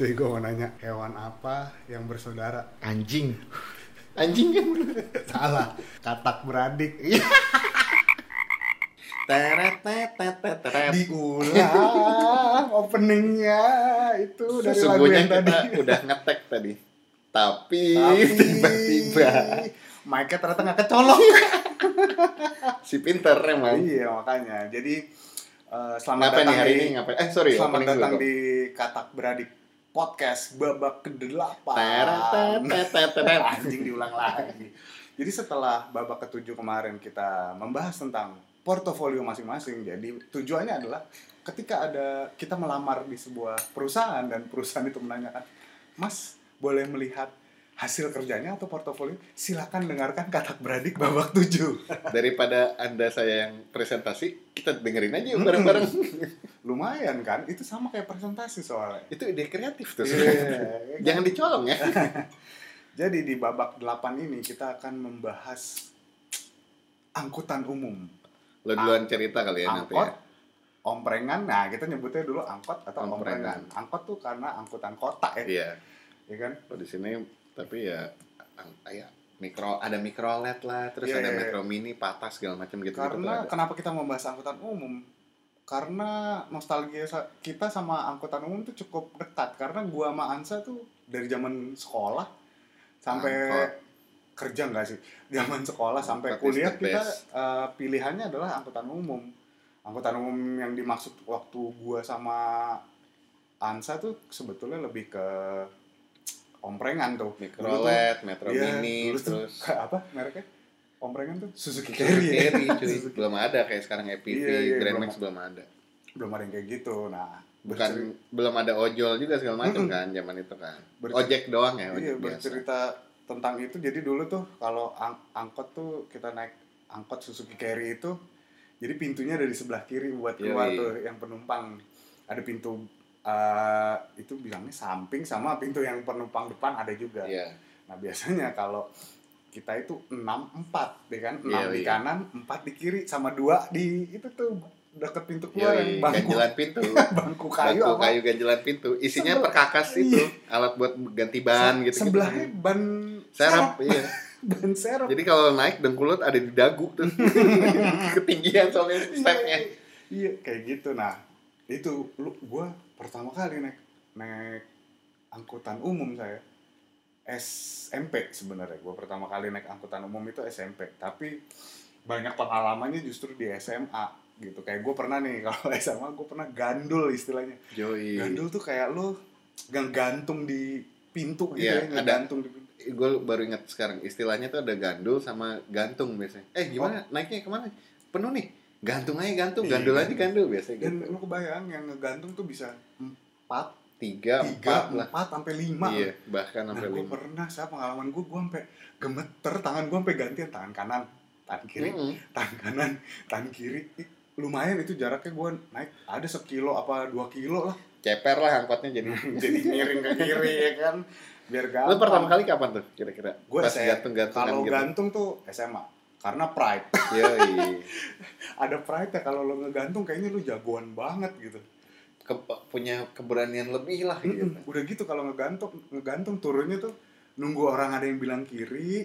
Cuy, gue mau nanya, hewan apa yang bersaudara? Anjing. Anjing kan Salah, katak beradik. Teret teret teret. Diulang openingnya itu dari lagu yang tadi. udah ngetek tadi. Tapi, tiba-tiba mic-nya ternyata nggak kecolok. si pinter emang. iya makanya. Jadi eh, selamat Ngapain datang nih hari di, ini ngapain? Eh sorry, selamat datang di katak beradik podcast babak ke-8. Teret teret teret teret. Anjing diulang lagi. Jadi setelah babak ketujuh kemarin kita membahas tentang portofolio masing-masing. Jadi tujuannya adalah ketika ada kita melamar di sebuah perusahaan dan perusahaan itu menanyakan, Mas boleh melihat hasil kerjanya atau portofolio? Silakan dengarkan katak beradik babak tujuh. Daripada anda saya yang presentasi, kita dengerin aja yuk bareng-bareng. Lumayan kan? Itu sama kayak presentasi soalnya. Itu ide kreatif tuh. Iya. Jangan dicolong ya. Jadi di babak 8 ini kita akan membahas angkutan umum. Lo duluan cerita kali ya nanti angkot, ya. omprengan. Nah, kita nyebutnya dulu angkot atau Omprengan. omprengan. Angkot tuh karena angkutan kota ya, Iya. ya kan? Kalau di sini tapi ya ang- ya mikro ada mikrolet lah, terus Iya, ada iya, iya. metro mini, patah segala macam gitu gitu Karena kenapa kita membahas angkutan umum? Karena nostalgia kita sama angkutan umum tuh cukup dekat. Karena gua sama Ansa tuh dari zaman sekolah sampai Angkot. kerja nggak sih? Zaman sekolah sampai Angkot kuliah kita eh, pilihannya adalah angkutan umum. Angkutan umum yang dimaksud waktu gua sama Ansa tuh sebetulnya lebih ke omprengan tuh. Mikrolet, metro Iya, mini, terus kayak apa mereknya? Omprengan tuh Suzuki Carry. ya? Carry, cuy. Suzuki. belum ada kayak sekarang EPV, Iya, iya, Grand belum. Max belum ada. Belum ada yang kayak gitu. Nah, Bukan berceri- belum ada ojol juga segala macam kan zaman itu kan. Bercer- Ojek doang ya, ojek iya, biasa. bercerita tentang itu. Jadi dulu tuh kalau ang- angkot tuh kita naik angkot Suzuki Carry itu jadi pintunya dari sebelah kiri buat keluar Yoi. tuh yang penumpang. Ada pintu eh, itu bilangnya samping sama pintu yang penumpang depan ada juga. Iya. Nah, biasanya kalau kita itu 6 4 ya kan? 6 Iya, di iya. kanan, 4 di kiri sama dua di itu tuh deket pintu keluar Yoi, yang bangku ganjelan pintu. bangku kayu Bangku apa kayu ganjelan pintu. Isinya Sebel- perkakas Iya. itu, alat buat ganti ban gitu. sebelahnya ban serap, iya. ban serap Jadi kalau naik dengkulut ada di dagu tuh. Ketinggian soalnya stepnya. iya kayak gitu nah itu lu gua pertama kali naik naik angkutan umum saya SMP sebenarnya gua pertama kali naik angkutan umum itu SMP tapi banyak pengalamannya justru di SMA gitu kayak gue pernah nih kalau SMA gue pernah gandul istilahnya Joy. gandul tuh kayak lu gantung di pintu gitu Iya, ya ada. ngegantung di pintu Gue baru ingat sekarang istilahnya tuh ada gandul sama gantung biasanya. Eh gimana naiknya ke mana? Penuh nih. Gantung aja gantung, Iya, gandul aja gantung. gandul biasanya dan gitu. lu kebayang yang ngegantung tuh bisa empat Tiga, tiga empat lah. empat sampai lima Iya, bahkan nah sampai gue lima. pernah saya pengalaman gue gue sampai gemeter tangan gue sampai gantian tangan kanan tangan kiri Mm-mm. tangan kanan tangan kiri lumayan itu jaraknya gue naik ada sekilo apa dua kilo lah Ceper lah angkotnya jadi. jadi miring ke kiri ya kan biar gampang Lu pertama kali kapan tuh kira-kira? gue saya gantung-gantungan kalau gitu. gantung tuh SMA karena pride Yoi. ada pride ya kalau lo ngegantung kayaknya lu jagoan banget gitu Ke- punya keberanian lebih lah gitu. Mm-mm. udah gitu kalau ngegantung ngegantung turunnya tuh nunggu orang ada yang bilang kiri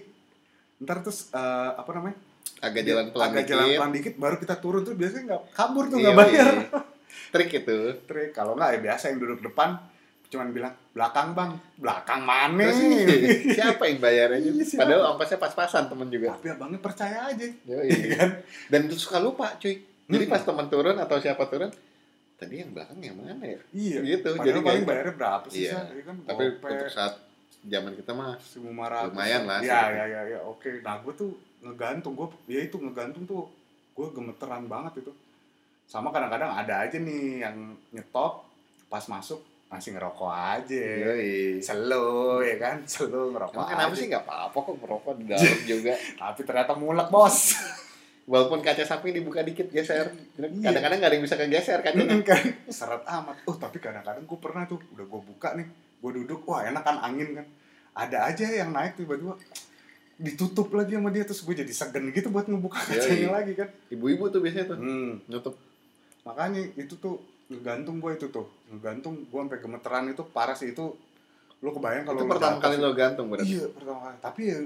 ntar terus eh, apa namanya Agak jalan pelan agak jalan dikit. pelan dikit baru kita turun tuh biasanya nggak kabur tuh Iya, nggak bayar iya. Trik itu. trik kalau nggak ya biasa yang duduk depan cuman bilang belakang bang belakang mana siapa yang bayarnya? Iya, siapa? Padahal ongkosnya pas-pasan temen juga. tapi abangnya percaya aja Yoi. Iya kan Dan suka lupa cuy. Jadi pas teman turun atau siapa turun, tadi yang belakang yang mana ya? iya Gitu. padahal Jadi paling bayarnya berapa sih Iya. Ya kan Tapi Gope, untuk saat zaman kita mah lumayan lah, ya segitu. ya ya ya oke nah gue tuh ngegantung gue ya itu ngegantung tuh gue gemeteran banget itu sama kadang-kadang ada aja nih yang nyetop pas masuk masih ngerokok aja Yoi. selo ya kan selo ngerokok Emang kenapa aja. sih nggak apa-apa kok merokok di dalam juga. tapi ternyata mulek bos Walaupun kaca samping dibuka dikit geser. Iya. Kadang-kadang nggak ada yang bisa kegeser kacanya. kan seret amat oh tapi kadang-kadang gue pernah tuh udah gue buka nih gue duduk wah enak kan angin kan ada aja yang naik tiba-tiba ditutup lagi sama dia terus gue jadi segen gitu buat ngebuka Yoi. kacanya lagi kan Ibu-ibu tuh biasanya tuh hmm. nutup. makanya itu tuh ngegantung gue itu tuh ngegantung gue sampai gemeteran itu parah sih itu lu kebayang kalau itu pertama kali lo gantung berarti iya pertama kali tapi ya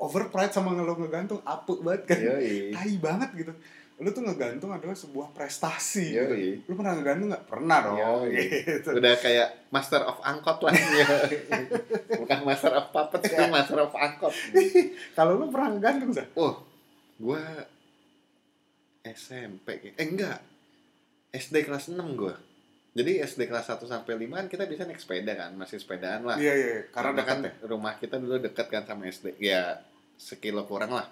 overpride sama lo ngegantung apuk banget kan. Yoi. tai banget gitu. Lu tuh ngegantung adalah sebuah prestasi gitu. Yoi. lu pernah ngegantung nggak? Pernah dong. Yoi. gitu. udah kayak master of angkot lah. Bukan master of puppet itu master of angkot. Kalau lu pernah ngegantung sih oh gua SMP eh enggak. SD kelas 6 gua. Jadi SD kelas 1 sampai 5 kan kita bisa naik sepeda kan? Masih sepedaan lah. Iya iya karena dekat kan ya? rumah kita dulu dekat kan sama SD ya sekilo kurang lah.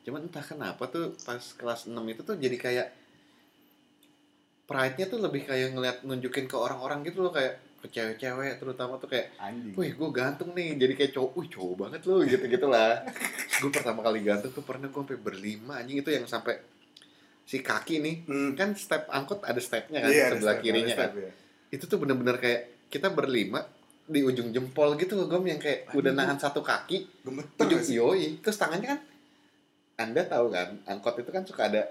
Cuman entah kenapa tuh pas kelas 6 itu tuh jadi kayak pride-nya tuh lebih kayak ngeliat nunjukin ke orang-orang gitu loh kayak ke cewek-cewek terutama tuh kayak anjing. Wih gue gantung nih. Jadi kayak cowok wih cowok banget lo gitu gitulah gue pertama kali gantung tuh pernah gue sampai berlima anjing. Itu yang sampai si kaki nih. Hmm. kan step angkot ada stepnya kan Iya, ada sebelah step, kirinya kan. step, ya. itu tuh bener-bener kayak kita berlima di ujung jempol gitu loh gom yang kayak Aduh. udah nahan satu kaki gemeter ujung yoi terus tangannya kan anda tahu kan angkot itu kan suka ada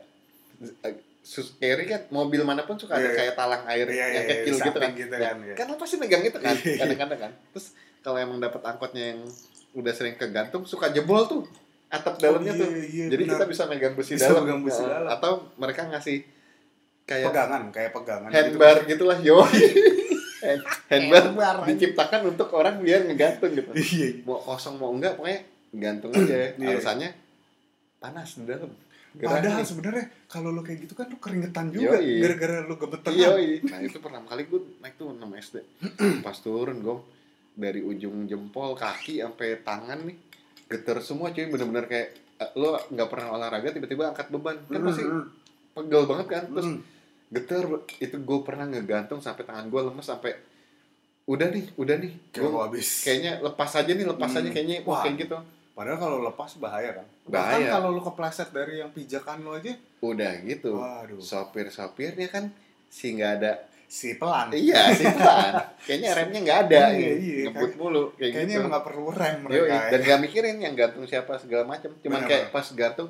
eh, sus carry kan mobil mana pun suka ada Iya, iya. kayak talang air Iya, yang kecil iya, gitu kan gitu Ya, kan, iya. kan lo pasti megang itu kan kadang-kadang kan terus kalau emang dapat angkotnya yang udah sering kegantung suka jebol tuh atap dalamnya Oh, iya, tuh iya, jadi benar. kita bisa megang besi Bisa dalam megang besi Nah, dalam. atau mereka ngasih kayak pegangan kayak pegangan handbar gitulah yo handbar Handbar, diciptakan untuk orang biar ngegantung gitu. Iya. Mau kosong mau enggak pokoknya gantung aja. Iya. alasannya panas di dalam. Padahal Gerah nih. sebenarnya kalau lu kayak gitu kan lu keringetan juga Yoi. gara-gara lu gemeteran. Iya, nah itu pertama kali gue naik tuh 6 SD pas turun gue dari ujung jempol kaki sampai tangan nih geter semua cuy. Bener-bener kayak eh, lo nggak pernah olahraga tiba-tiba angkat beban. Kan pasti Hmm, pegel banget kan? Terus geter itu gue pernah ngegantung sampai tangan gue lemes sampai udah nih udah nih. Kayak gue habis. kayaknya lepas aja nih lepas Hmm. aja kayaknya Wah. kayak gitu. Padahal kalau lepas bahaya kan? Bahaya. bahkan kalau lu kepleset dari yang pijakan lu aja. Udah gitu. Waduh. Sopir sopirnya kan si nggak ada. Si pelan. Iya sih pelan. Kayaknya remnya nggak ada. Iya, iya, ngebut mulu kayak kayaknya gitu. emang gak perlu rem Yoi, mereka ya. dan gak mikirin yang gantung siapa segala macam cuman Bener, kayak pas gantung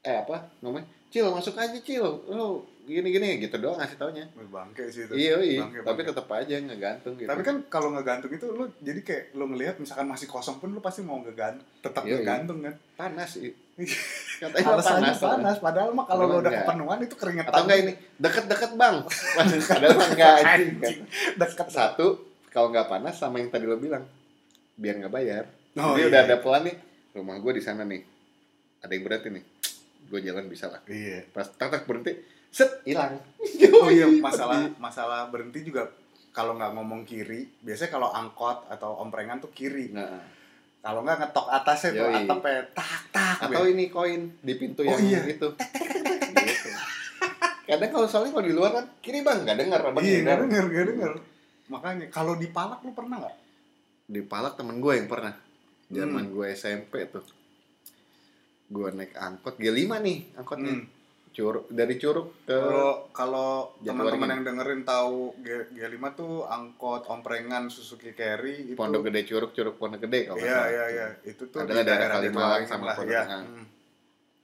eh apa ngomong cil masuk aja cil. Lu gini gini gitu doang ngasih taunya. Bangke sih itu. Iya iya. Bangke, tapi tetap aja ngegantung gitu. Tapi kan kalau ngegantung itu lu jadi kayak lu ngelihat misalkan masih kosong pun lu pasti mau ngegantung tetap Iya, iya. ngegantung kan? Panas sih katanya alasannya panas, panas, padahal mah kalau lu Padahal udah kepenuhan itu keringetan. Atau enggak ini deket-deket bang. Padahal enggak anjing. Anjing. deket. Satu kalau nggak panas sama yang tadi lo bilang biar nggak bayar. Oh, jadi iya. udah ada pelan nih. Rumah gue di sana nih. Ada yang berarti nih gue jalan bisa lah. Iya. Pas tak tak berhenti set hilang. Oh iya masalah masalah berhenti juga kalau nggak ngomong kiri biasanya kalau angkot atau omprengan tuh kiri. Nah, kalau nggak ngetok atasnya tuh Yoi. atapnya tak tak. Atau ini koin di pintu Oh, yang iya. itu. Gitu. kadang kalau soalnya kalau di luar kan kiri bang nggak dengar abang iya dengar. nggak denger. nggak denger. Makanya kalau di palak lu pernah nggak? Di palak temen gue yang pernah. Zaman Hmm. gue SMP tuh gue naik angkot G5 nih angkotnya. Hmm. curug dari curug ke Kalau teman-teman yang dengerin tahu G, G5 tuh angkot omprengan Suzuki Carry itu Pondok Gede curug curug Pondok Gede kalau Iya iya iya. Itu tuh Adalah di daerah Kalimalang sama Pondok ya. Hmm.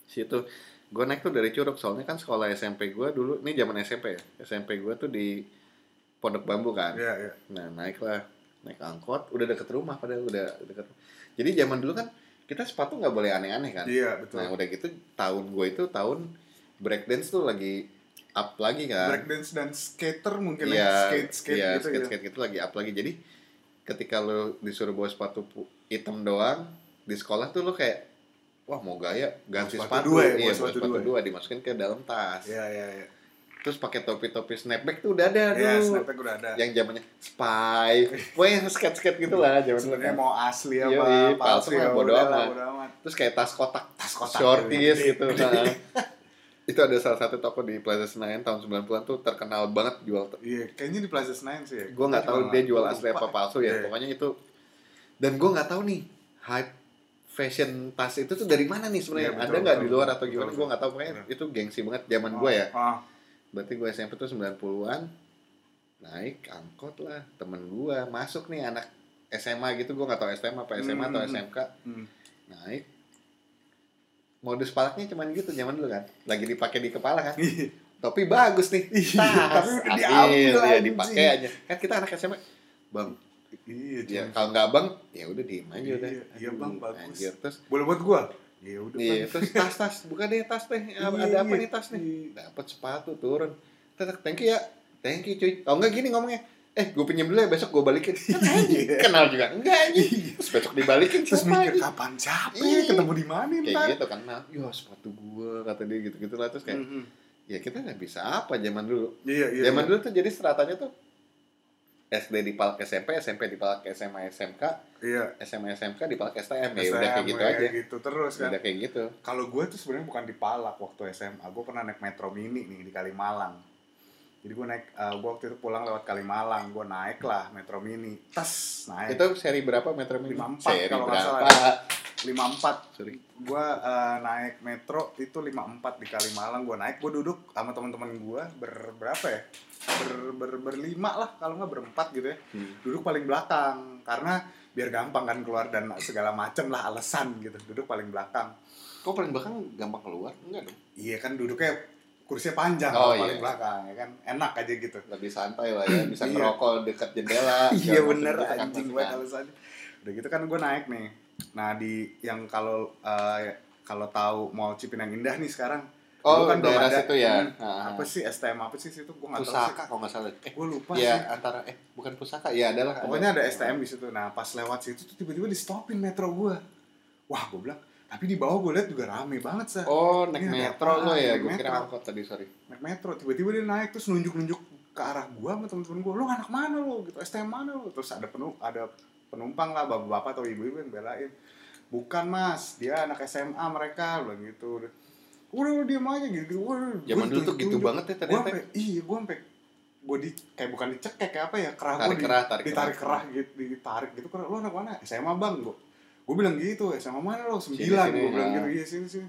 situ gue naik tuh dari curug. Soalnya kan sekolah SMP gue dulu ini zaman SMP ya. SMP gue tuh di Pondok Bambu kan. Iya iya. nah naik lah naik angkot udah deket rumah padahal udah deket. Jadi zaman dulu kan kita sepatu nggak boleh aneh-aneh kan Iya betul. nah udah gitu tahun gue itu tahun breakdance tuh lagi up lagi kan Breakdance dan skater mungkin Iya, ya skate skate iya, gitu skate, ya. skate gitu lagi up lagi jadi ketika lo disuruh bawa sepatu hitam doang di sekolah tuh lo kayak wah mau gaya ganti sepatu, sepatu dua ya, iya sepatu sepatu, dua. dua dimasukin ke dalam tas Iya iya iya. Terus pakai topi-topi snapback tuh udah ada Iya, dulu snapback udah ada. yang zamannya spy pokoknya skate gitu lah zaman dulu Sebenarnya mau asli apa Yoi, palsu ya bodo amat. amat. terus kayak tas kotak Tas kotak, shorties iya. gitu nah. itu ada salah satu toko di Plaza Senayan tahun 90-an tuh terkenal banget jual Iya, kayaknya di Plaza Senain sih ya. gue nggak tahu dia jual asli apa palsu ya Iya. pokoknya itu dan gue nggak tahu nih hype fashion tas itu tuh dari mana nih sebenarnya Iya, betul, ada nggak di luar atau gimana gue nggak tahu pokoknya betul. itu gengsi banget zaman gue ya Ah, berarti gue SMP tuh 90-an naik angkot lah temen gue masuk nih anak SMA gitu gue nggak tahu SMA apa SMA atau Hmm. SMK hmm. naik modus palaknya cuman gitu zaman dulu kan lagi dipakai di kepala kan Iya. topi bagus nih Iya, tas tapi udah ambil, diambil, ya dipakai aja kan kita anak SMA bang Iya, ya kalau nggak bang ya udah diem aja Iya, udah iya, Bang, Aduh, bagus. anjir. terus Boleh buat gua? Ya udah. iya terus tas tas bukan deh tas teh ada Iya, apa iya. nih tas nih Iya. dapat sepatu turun Tetep, thank you ya thank you cuy kalau nggak gini ngomongnya eh gue pinjam dulu ya besok gue balikin Kan Iya. kenal juga enggak anjing terus besok dibalikin Terus mikir kapan capek Iya. ketemu di mana kayak ntar. gitu kan nah ya sepatu gue kata dia gitu gitu lah terus kayak Mhm. ya kita nggak bisa apa zaman dulu Iya, iya. zaman iya. dulu tuh jadi stratanya tuh SD dipalak SMP SMP dipalak SMA SMK Iya. SMA SMK dipalak STM ya udah kayak gitu ya, aja gitu terus kan. udah kayak gitu Kalau gue tuh sebenarnya bukan di Palak waktu SMA. Gue pernah naik Metro Mini nih di Kalimalang. Jadi gue naik, eh, gue waktu itu pulang lewat Kalimalang. Gue naik lah Metro Mini. Tas naik. itu seri berapa Metro Mini 54 seri kalau nggak salah. 54 sorry. Gue naik metro itu 54 di Kalimalang gue naik gue duduk sama teman-teman gue ber berapa ya? Ber, ber berlima lah kalau nggak berempat gitu ya. Hmm. duduk paling belakang karena biar gampang kan keluar dan segala macem lah alasan gitu. Duduk paling belakang. Kok paling belakang gampang keluar? Enggak dong. Iya kan duduknya kursinya panjang Oh, iya. paling belakang ya kan? Enak aja gitu. Lebih santai lah ya bisa Iya. ngerokok dekat jendela iya bener. anjing banget kan. alasannya. Udah gitu kan gue naik nih nah di yang kalau eh, kalau tahu mall Cipinang Indah nih sekarang oh Dulu kan belum daerah ada. situ ya. Hmm, Ah. apa sih STM apa sih situ? Gue nggak tahu sih. pusaka kalau nggak salah. Eh gue lupa ya sih. antara eh bukan pusaka ya adalah pokoknya ada STM di situ. Nah pas lewat situ tuh tiba-tiba di stopin metro gue wah gue bilang tapi di bawah gue lihat juga rame banget sih oh naik Iya, metro lo ya? gue kira angkot tadi sorry. Naik metro. Tiba-tiba dia naik terus nunjuk-nunjuk ke arah gue sama temen-temen gue lo anak mana lo? Gitu. STM mana lo? Terus ada penuh ada penumpang lah bapak-bapak atau ibu-ibu yang belain. Bukan mas dia anak SMA mereka bilang gitu. Udah udah diem aja gitu udah zaman dulu tuh gitu banget ya gue ternyata sampai iya gue sampai gue di kayak bukan dicekek kayak apa ya kerah gue di, kerah tarik ditarik kerah. gitu ditarik gitu. Kerah lo anak mana? SMA bang gue gue bilang gitu SMA mana lo sembilan gue bilang ya. gitu. Iya sini sini.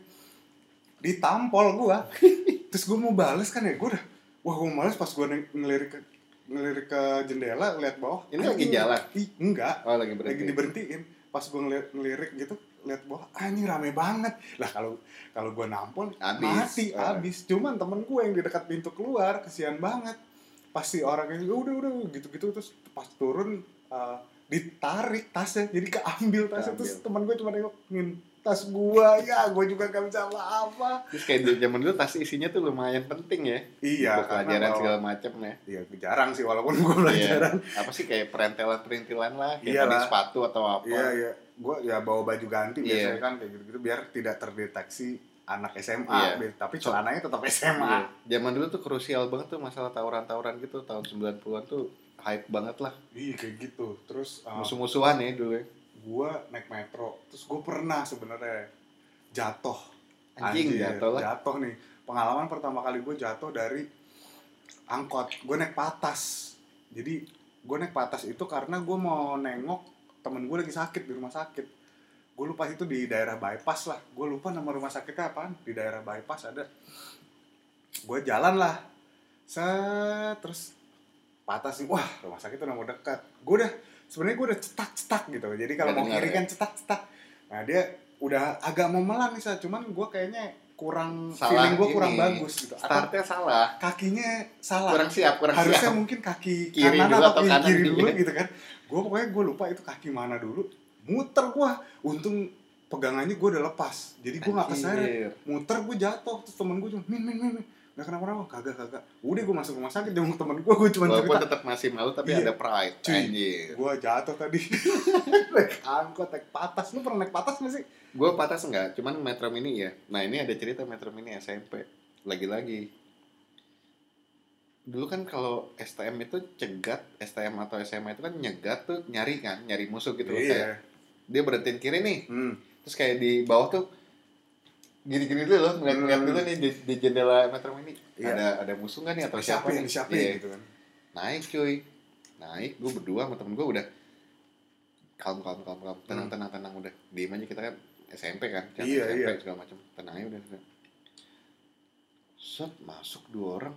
Ditampol gue terus gue mau bales kan ya gue udah wah gue males pas gue ngelirik ngelirik ke jendela lihat bawah Ini lagi anjing, jalan? enggak. Oh lagi lagi berhenti diberhentiin. Pas gue ngelirik, ngelirik gitu lihat bawah anjing rame banget. Lah kalau kalau gue nampol Habis. mati Oh. habis. Cuman temen gue yang di dekat pintu keluar kesian banget. Pasti orangnya "Ya udah udah gitu-gitu terus pas turun eh, ditarik tasnya jadi keambil tasnya. Terus teman gue cuma nengok "Ngin, tas gua ya gue juga gak bisa apa-apa terus kayak di zaman dulu tas isinya tuh lumayan penting ya iya Buat pelajaran segala macam ya iya jarang sih walaupun gue pelajaran apa sih kayak perintilan perintilan lah kayak Iyalah. sepatu atau apa iya iya gue ya bawa baju ganti Iya. biasanya kan kayak gitu-gitu biar tidak terdeteksi anak SMA Iya. Tapi celananya tetap SMA Iya. Zaman dulu tuh krusial banget tuh masalah tawuran-tawuran gitu tahun 90-an tuh hype banget lah. iya kayak gitu terus uh, Musuh-musuhan ya dulu ya. Gue naik metro terus gue pernah sebenarnya jatuh. Anjing, jatuh lah. jatuh nih. Pengalaman pertama kali gue jatuh dari angkot gue naik patas. Jadi gue naik patas itu karena gue mau nengok temen gue lagi sakit di rumah sakit. Gue lupa itu di daerah bypass lah. Gue lupa nama rumah sakitnya apaan. Di daerah bypass ada. Gue jalan lah. Set terus patas nih. Wah rumah sakit udah mau dekat. Gue udah sebenarnya gue udah cetak cetak gitu. Jadi kalau mau kiri ya? kan cetak cetak. Nah dia udah agak mau melan nih cuman gue kayaknya kurang Salah feeling gue kurang bagus gitu. Atau Startnya salah. kakinya salah. Kurang siap, kurang harusnya siap. mungkin kaki Kiri kanan dulu atau atau kiri, kanan kiri dulu ya. gitu kan. Gue pokoknya gue lupa itu kaki mana dulu. Muter gue untung pegangannya gue udah lepas. Jadi gue nggak keseret. Muter gue jatuh. Terus temen gue cuma min min min min nggak kenapa kenapa kagak kagak udah gue masuk rumah sakit jenguk temen gue gue cuma Walaupun cerita tetap masih malu tapi Iya. ada pride. Cuy. Anjir. gue jatuh tadi naik angkot naik patas lu pernah naik patas nggak sih Gue patas enggak, cuman Metro Mini ya. Nah ini ada cerita Metro Mini SMP. Lagi-lagi. Dulu kan kalau STM itu cegat, STM atau SMA itu kan nyegat tuh nyari kan, nyari musuh gitu loh. Kayak iya dia berhentiin kiri nih, hmm. terus kayak di bawah tuh gini-gini dulu loh, ngeliat-ngeliat Hmm. dulu nih di, di jendela Metro Mini. Iya. Ada ada musuh nggak nih atau siapa siapa, yang nih? siapa Iya. gitu kan Naik cuy, naik. Gue berdua sama temen gue udah kalem kalem kalem kalem tenang Hmm. tenang tenang udah diem aja kita kan SMP kan zaman Iya, SMP iya. segala macam tenang aja udah udah. set masuk dua orang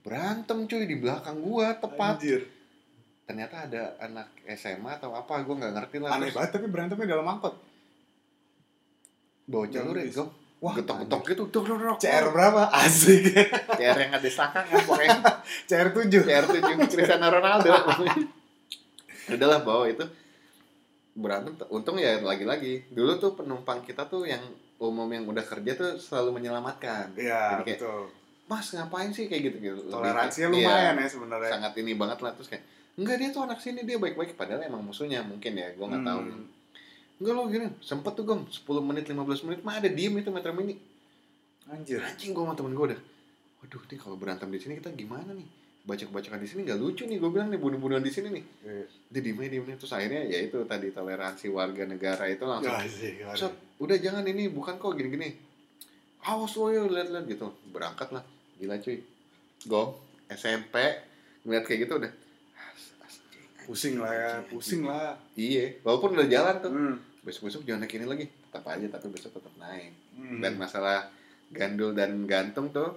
berantem cuy di belakang gua tepat Anjir. ternyata ada anak SMA atau apa gua nggak ngerti lah aneh Terus banget tapi berantemnya dalam angkot bawa jalur ya Wah, getok-getok gitu dok dok dok. CR berapa? Asik. CR yang ada saka kan pokoknya. CR 7. CR tujuh Cristiano Ronaldo. Udahlah bawa itu. Berantem untung ya lagi-lagi. Dulu tuh penumpang kita tuh yang umum yang udah kerja tuh selalu menyelamatkan. Iya, betul. mas ngapain sih? kayak gitu gitu Lebih Toleransinya kayak- lumayan iya, ya sebenarnya. sangat ini banget lah. Terus kayak enggak dia tuh anak sini dia baik-baik. Padahal emang musuhnya mungkin ya gue nggak tahu. Hmm. Enggak lo gini sempet tuh gom 10 menit 15 menit mah ada diem itu metro mini Anjir. anjing gue sama temen gue udah waduh nih kalau berantem di sini kita gimana nih bacok-bacokan di sini nggak lucu nih gue bilang nih bunuh-bunuhan di sini nih Iya. dia diem aja diem aja. terus akhirnya ya itu tadi toleransi warga negara itu langsung aduh. Set, udah jangan ini bukan kok gini-gini awas lo ya lihat-lihat gitu berangkat lah gila cuy go SMP ngeliat kayak gitu udah "As- anjing, Pusing lah ya, pusing lah. iya walaupun udah jalan tuh Hmm. Besok-besok jangan naik ini lagi tetap aja tapi besok tetap naik Hmm. dan masalah gandul dan gantung tuh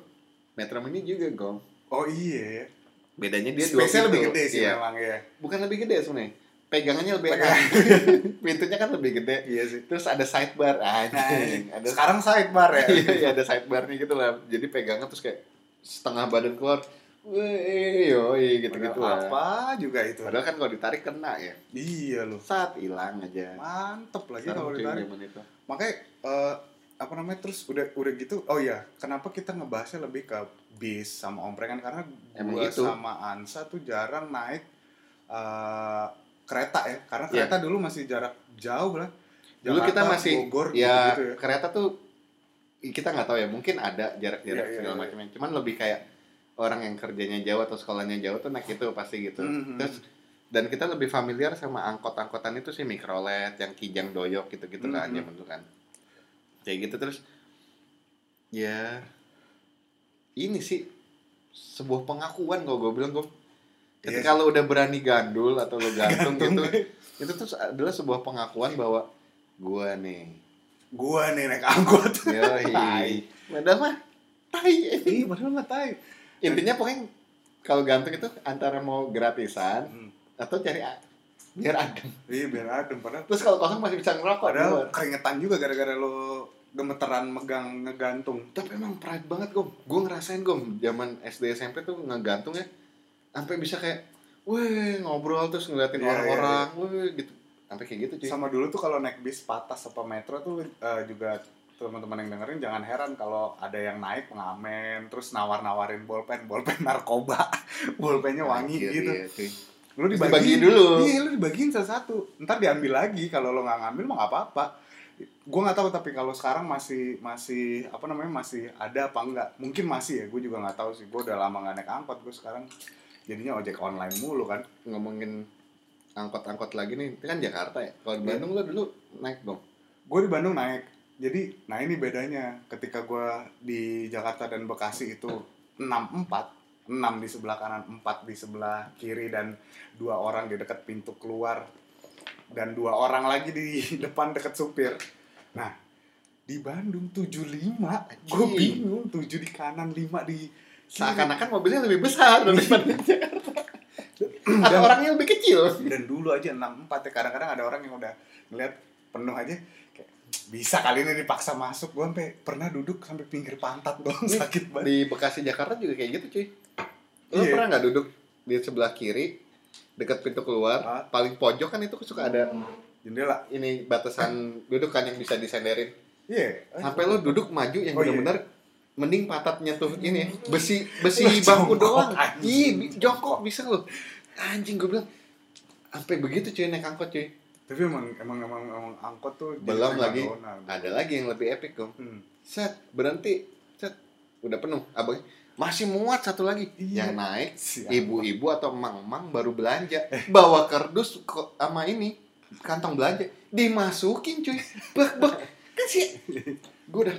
Metro Mini juga gong Oh iya. bedanya dia dua pintu. lebih gede sih iya. memang ya. bukan lebih gede sebenarnya pegangannya lebih enak pintunya kan lebih gede Iya sih. terus ada sidebar anjing ada Sekarang sidebar ya. iya iya, ada sidebarnya gitu lah jadi pegangan terus kayak setengah badan keluar Wih, yoi gitu-gitu lah. Apa juga itu. Padahal kan kalau ditarik kena ya. Iya loh. Saat hilang aja. Mantep lagi kalau ditarik. itu. Makanya eh, apa namanya terus udah udah gitu. Oh iya, kenapa kita ngebahasnya lebih ke bis sama omprengan karena Emang gua itu. sama Ansa tuh jarang naik eh, kereta ya. Karena Iya. kereta dulu masih jarak jauh lah. Dulu kita Jakarta, masih Bogor ya, gitu, ya. kereta tuh kita nggak tahu ya, mungkin ada jarak-jarak Iya, iya, segala iya. macamnya. Cuman lebih kayak orang yang kerjanya jauh atau sekolahnya jauh tuh naik itu pasti gitu. Mhm. Terus dan kita lebih familiar sama angkot-angkotan itu sih mikrolet yang kijang doyok gitu-gitu kan Mhm. zaman dulu kan. Kayak gitu terus ya ini sih sebuah pengakuan kalau gue bilang gue Iya ketika lo udah berani gandul atau lo gantung Gantung. gitu itu tuh adalah sebuah pengakuan bahwa gue nih Gua nih naik angkot. Tai. yoi padahal mah tai Ih, padahal nggak tahu. Intinya pokoknya kalau gantung itu antara mau gratisan Hmm. atau cari biar adem. Iya biar adem. Padahal terus kalau kosong masih bisa ngerokok padahal luar. keringetan juga gara-gara lo gemeteran megang ngegantung. tapi emang pride banget gom. Gue ngerasain gom. Zaman SD SMP tuh ngegantung ya. Sampai bisa kayak weh ngobrol terus ngeliatin Iya, iya, orang-orang. weh gitu. Sampai kayak gitu cuy. Sama dulu tuh kalau naik bis patas apa metro tuh eh, juga teman-teman yang dengerin jangan heran kalau ada yang naik pengamen terus nawar-nawarin bolpen bolpen narkoba bolpennya wangi Anjir, gitu. iya, lu Terus dibagi dibagi dulu. iya lu dibagiin satu-satu ntar diambil lagi kalau lo nggak ngambil mah nggak apa-apa. Gue nggak tahu tapi kalau sekarang masih masih apa namanya masih ada apa enggak mungkin masih ya gue juga nggak tahu sih. Gue udah lama nggak naik angkot gue sekarang jadinya ojek online mulu kan. Ngomongin angkot-angkot lagi nih itu kan Jakarta ya. Kalau di Iya. Bandung lo dulu naik dong? Gue di Bandung naik jadi nah ini bedanya. Ketika gue di Jakarta dan Bekasi itu 64 6 di sebelah kanan 4 di sebelah kiri dan dua orang di dekat pintu keluar dan dua orang lagi di depan dekat supir. Nah di Bandung 75 gue bingung 7 di kanan 5 di seakan-akan mobilnya lebih besar daripada Jakarta. Atau Dan- orangnya lebih kecil. dan dulu aja 64 ya kadang-kadang ada orang yang udah ngeliat penuh aja kayak bisa kali ini dipaksa masuk gue sampai pernah duduk sampai pinggir pantat dong sakit banget. di Bekasi Jakarta juga kayak gitu cuy. Lo Iya. pernah nggak duduk di sebelah kiri dekat pintu keluar? Ah. paling pojok kan itu suka ada jendela. ini batasan duduk kan yang bisa disenderin. Iya. Sampai lo duduk maju yang Oh, iya. bener-bener mending patat nyentuh ini besi besi Lo bangku doang. iya jongkok bisa lo. Anjing gue bilang. Sampai begitu cuy naik angkot cuy tapi emang emang emang, emang angkot tuh belum lagi. primadona. ada lagi yang lebih epic kok Hmm. set berhenti. Set udah penuh. Abang masih muat satu lagi. Iya. yang naik ibu-ibu atau mang-mang baru belanja. Bawa kardus kok sama ini kantong belanja. Dimasukin cuy. Bek bek. Kan sih gue udah.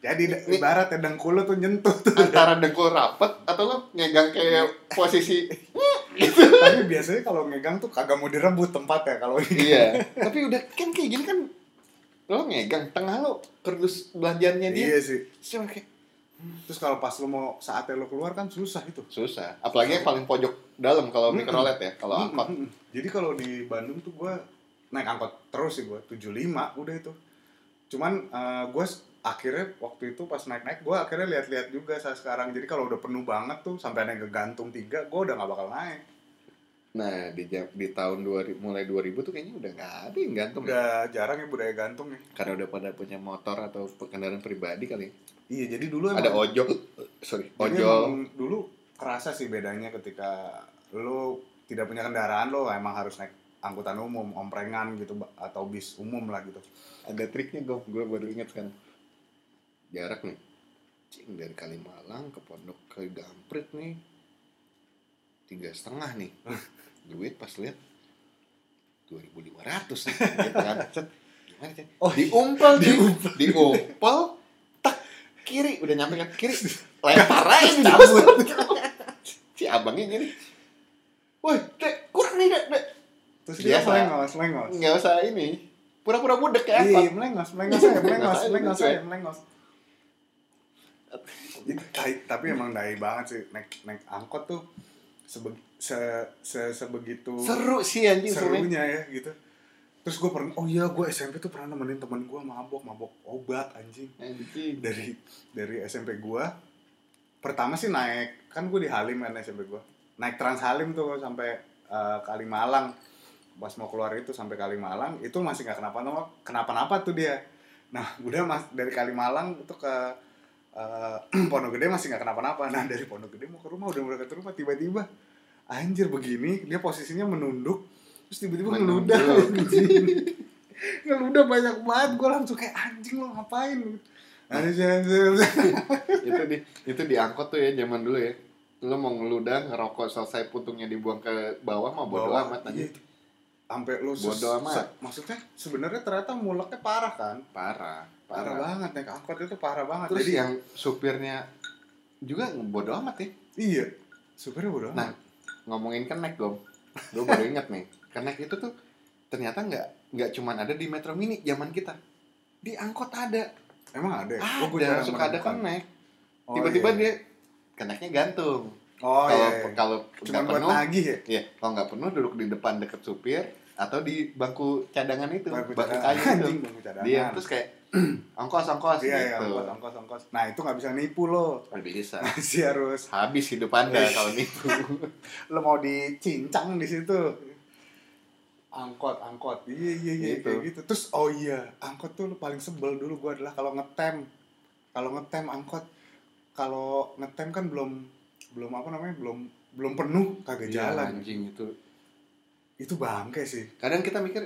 Jadi ibarat ya dengkul lo tuh nyentuh tuh. Antara dengkul rapet atau lo ngegang kayak posisi tapi biasanya kalau ngegang tuh kagak mau direbut tempat ya kalau ini. Iya. Tapi udah kan kayak gini kan lo ngegang tengah lo kardus belanjaannya dia. Iya sih. Terus cuma kayak terus kalau pas lo mau saatnya lo keluar kan susah itu. Susah. Apalagi yang paling pojok dalam kalau Mm-mm. mikrolet ya kalau Mm, angkot. mm, mm. Jadi kalau di Bandung tuh gue naik angkot terus sih gue 75 udah itu. Cuman gue akhirnya waktu itu pas naik-naik gue akhirnya lihat-lihat juga saat sekarang jadi kalau udah penuh banget tuh sampai ada yang kegantung tiga gue udah nggak bakal naik Nah, di, di tahun 2000, mulai 2000 tuh kayaknya udah nggak ada yang gantung ya. udah jarang ya budaya gantung ya Karena udah pada punya motor atau kendaraan pribadi kali. iya jadi dulu emang Ada ojol, sorry, jadi ojol. emang dulu kerasa sih bedanya ketika lu tidak punya kendaraan lo emang harus naik angkutan umum omprengan gitu atau bis umum lah gitu Ada triknya gue, gue baru ingat sekarang. Jarak nih, cing dari Kalimalang ke Pondok ke Gamprit nih, tiga setengah nih. Duit pas lihat. 2.500 nih, gitu kan. Set, Gimana Cen? Oh, diumpel, diumpel, diumpel, tak kiri, udah nyampe kan kiri, lempar aja cabut. si abangnya gini, woi, dek, kurang nih dek, dek. terus dia melengos melengos. Nggak usah ini, pura-pura budek kayak Iya, melengos, melengos aja, melengos, Melengos aja, melengos lucu ya. aja, melengos. Itu tai- tapi emang dai banget sih naik naik angkot tuh sebe, se, se, sebegitu Seru sih anjing serunya. ya gitu. Terus gue pernah, oh iya gue SMP tuh pernah nemenin temen gue mabok, mabok obat anjing Anjing. dari dari SMP gue. Pertama sih naik, kan gue di Halim kan SMP gue. Naik Trans Halim tuh sampai eh, Kalimalang. Pas mau keluar itu sampai Kalimalang, itu masih nggak kenapa-napa, kenapa-napa tuh dia. Nah, udah mas dari Kalimalang itu ke eh, Pondok Gede masih nggak kenapa-napa. Nah, dari Pondok Gede mau ke rumah, udah mau ke rumah, tiba-tiba anjir begini, dia posisinya menunduk, terus tiba-tiba ngeludah. ngeludah banyak banget, gue langsung kayak anjing lo ngapain? Anjir, anjir. itu di itu diangkut tuh ya zaman dulu ya. Lu mau ngeludah, ngerokok selesai puntungnya dibuang ke bawah mah bodo Bawa- amat iya, aja. sampai lu ses- Bodo amat. maksudnya sebenarnya ternyata muleknya parah kan Parah, parah, banget naik angkot itu parah banget Terus jadi yang supirnya juga bodo amat ya. iya supirnya bodo Nah, amat ngomongin kenek gom gue baru ingat nih kenek itu tuh ternyata nggak nggak cuman ada di Metro Mini zaman kita di angkot ada emang ada ya? ada gua jarang suka ada kenek Oh, tiba-tiba iya. dia keneknya gantung oh kalau iya, iya. kalau nggak penuh nagih ya ya kalau nggak penuh duduk di depan deket supir atau di bangku cadangan itu Bangku bangku cadangan. kayu itu Anjing, bangku cadangan. dia terus kayak ongkos ongkos iya iya gitu. ongkos ongkos ongkos. Nah itu nggak bisa nipu lo. Nggak bisa. Masih harus. Habis hidup anda kalau nipu. Lo mau dicincang di situ. Angkot angkot. Iya iya iya Gitu. kayak gitu. Terus oh iya angkot tuh lu paling sebel dulu gua adalah kalau ngetem. Kalau ngetem angkot kalau ngetem kan belum belum apa namanya belum belum penuh kagak Iya, jalan. anjing itu. Itu bangke sih. Kadang kita mikir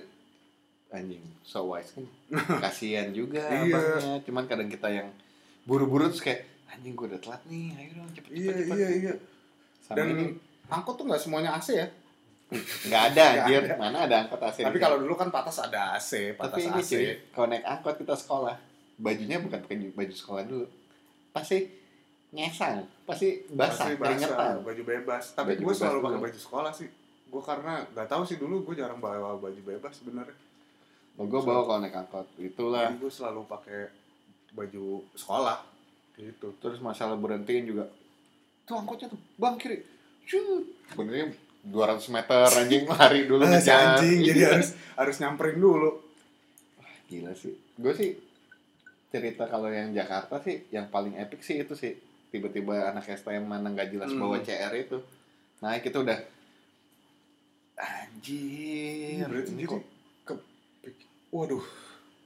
anjing so wise kan? Kasihan juga Iya. abangnya. Cuman kadang kita yang buru-buru terus kayak anjing gue udah telat nih ayo dong cepet cepet iya cepet. iya iya. Sama dan ini. angkot tuh nggak semuanya AC ya? Nggak ada anjir. mana ada angkot AC tapi kalau dulu kan patas ada AC patas tapi ini AC cuy kalau naik angkot kita sekolah bajunya bukan pakai baju sekolah dulu. Pasti nyesang pasti basah Pasti keringetan. baju bebas. Tapi gue selalu pakai baju sekolah sih. Gue karena nggak tahu sih dulu gue jarang bawa baju bebas sebenarnya oh, gue bawa kalau naik angkot. Itulah. Jadi gue selalu pakai baju sekolah. Gitu. Terus masalah berhentiin juga tuh angkotnya tuh bang kiri. Cuk. sebenarnya 200 meter anjing lari dulu Ah, si anjing jadi Iya. harus harus nyamperin dulu. Gila sih. Gue sih cerita kalau yang Jakarta sih yang paling epic sih itu sih. Tiba-tiba anak STM mana nggak jelas Hmm. bawa CR itu. Naik itu udah anjir berarti ini kok waduh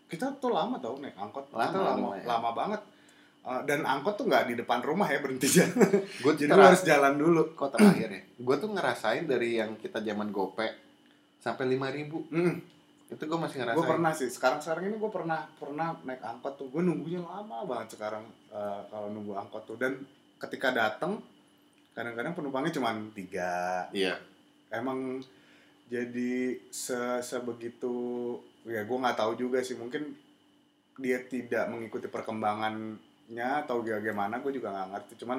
kita tuh lama tau naik angkot. Kita Lama, lama lumayan. lama banget. Eh, dan angkot tuh nggak di depan rumah ya berhenti jalan. Gue jadi harus jalan dulu. Kok terakhir ya? Gue tuh ngerasain dari yang kita zaman gope sampai lima ribu. Hmm. itu gue masih ngerasain. gue pernah sih. Sekarang sekarang ini gue pernah pernah naik angkot tuh. Gue nunggunya lama banget sekarang eh, kalau nunggu angkot tuh. Dan ketika datang kadang-kadang penumpangnya cuma tiga. Iya. Emang jadi se sebegitu ya gue nggak tahu juga sih. Mungkin dia tidak mengikuti perkembangannya atau bagaimana gue juga nggak ngerti. Cuman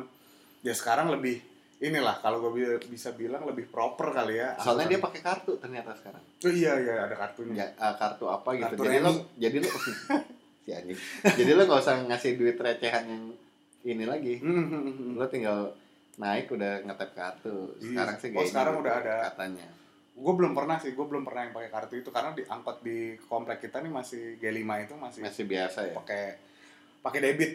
ya sekarang lebih inilah kalau gue bisa bilang lebih proper kali ya. Soalnya dia pakai kartu ternyata sekarang. Oh, iya iya ada kartunya. Ya, kartu apa gitu. Kartu jadi lo jadi lo si anjing. Jadi lo nggak usah ngasih duit recehan yang ini lagi. Hmm, hmm, hmm. lo tinggal naik udah ngetap kartu. Iya. sekarang sih Oh, sekarang gitu udah ada. katanya gue belum pernah sih gue belum pernah yang pakai kartu itu karena di angkot di komplek kita nih masih G5 itu masih masih biasa ya pakai pakai debit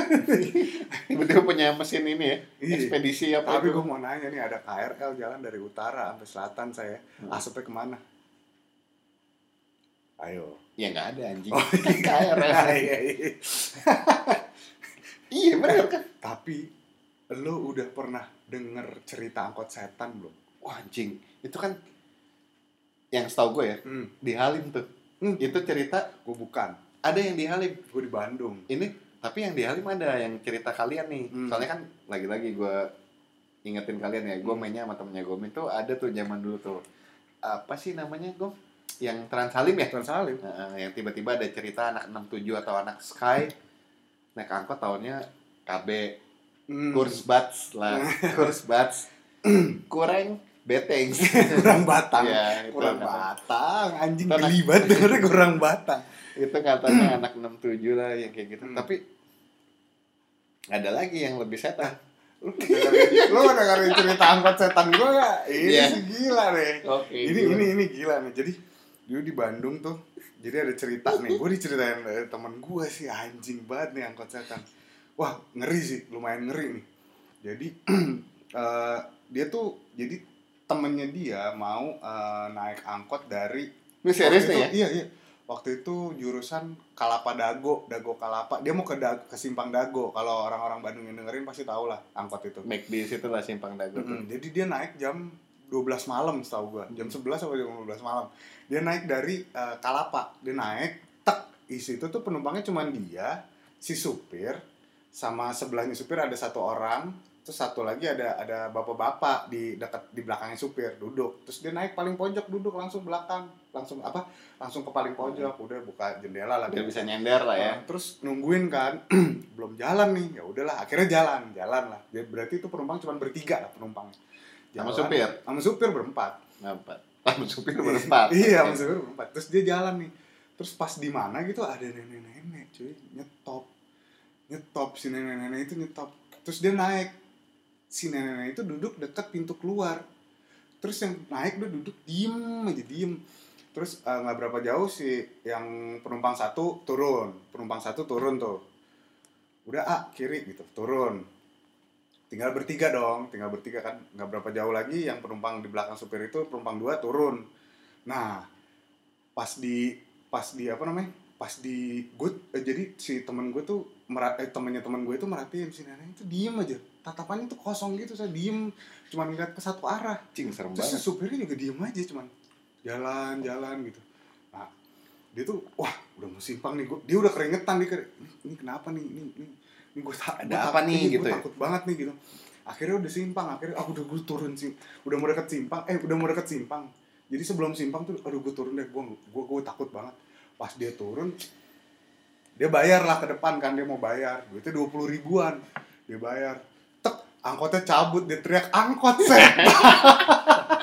Tiba-tiba punya mesin ini ya, Iya. ekspedisi apa tapi gue mau nanya nih ada KRL jalan dari utara sampai selatan saya Hmm. asapnya ke mana ayo Ya nggak ada anjing. Oh, KRL. Iya, iya. Iya benar kan? tapi lo udah pernah denger cerita angkot setan belum Wah anjing, itu kan yang setahu gue ya hmm. di Halim tuh. Hmm. Itu cerita gue bukan ada yang di Halim. gue di Bandung Ini tapi yang di Halim ada yang cerita kalian nih. Hmm. Soalnya kan lagi-lagi gue ingetin kalian ya, gue Hmm. mainnya sama temennya Gom itu ada tuh zaman dulu tuh. Apa sih namanya Gom? Yang Trans Halim ya? Trans Halim Nah, yang tiba-tiba ada cerita anak 67 atau anak Sky naik angkot tahunnya KB Hmm. kurs bats lah kurs bats kurang beteng. Kurang batang. Ya, kurang kata- batang. Anjing geli banget dengernya kurang batang. Itu katanya anak 67 lah yang kayak gitu. Hmm. tapi ada lagi yang lebih setan. Lu dengerin- cerita angkot setan gue gak? ini Iya. sih gila deh oke ini ini ini gila nih. Jadi dulu di Bandung tuh jadi ada cerita nih. Gue diceritain dari temen gue sih anjing banget nih angkot setan. Wah ngeri sih. Lumayan ngeri nih. Jadi eh, dia tuh jadi temennya dia mau eh, naik angkot dari ini serius nih ya iya iya waktu itu jurusan Kalapa Dago Dago Kalapa dia mau ke Dago, ke Simpang Dago kalau orang-orang Bandung yang dengerin pasti tahu lah angkot itu make di situ lah simpang dago tuh Mm-mm. Jadi dia naik jam 12 malam setahu gua. Jam 11 atau jam 12 malam. Dia naik dari eh, Kalapa. Dia naik tek isi itu tuh penumpangnya cuma dia, si supir sama sebelahnya supir ada satu orang, terus satu lagi ada ada bapak-bapak di dekat di belakangnya supir duduk. Terus dia naik paling pojok duduk langsung belakang, langsung apa? Langsung ke paling pojok. Udah buka jendela lah. biar bisa nyender lah ya. Nah, terus nungguin kan belum jalan nih. Ya udahlah akhirnya jalan jalan lah. Dia- berarti itu penumpang cuma bertiga lah penumpang sama supir? sama supir berempat. Empat sama supir berempat. Iya sama supir berempat. Terus dia jalan nih. Terus pas di mana gitu ada nenek-nenek cuy. Nyetop. Nyetop si nenek-nenek itu nyetop. Terus dia naik si nenek-nenek itu duduk dekat pintu keluar. Terus yang naik dia duduk diem aja diem. Terus eh, nggak berapa jauh si yang penumpang satu turun. Penumpang satu turun tuh. Udah ah kiri gitu turun. Tinggal bertiga dong tinggal bertiga kan nggak berapa jauh lagi yang penumpang di belakang supir itu penumpang dua turun. Nah pas di pas di apa namanya pas di gue eh, jadi si temen gue tuh merat eh, temennya temen gue itu merhatiin si nenek itu diem aja tatapannya tuh kosong gitu saya diem cuman ngeliat ke satu arah. Cing serem terus banget. supirnya juga diem aja cuman jalan jalan gitu. Nah dia tuh wah udah mau simpang nih gua, dia udah keringetan dia kere- ini, ini kenapa nih ini ini, ini gue tak Ada apa nih, gitu ya? takut banget nih gitu. Akhirnya udah simpang akhirnya aku udah gue turun sih udah mau deket simpang eh udah mau deket simpang. Jadi sebelum simpang tuh aduh gue turun deh gue gue gue takut banget. Pas dia turun dia bayar lah ke depan kan dia mau bayar duitnya dua puluh ribuan dia bayar angkotnya cabut dia teriak angkot set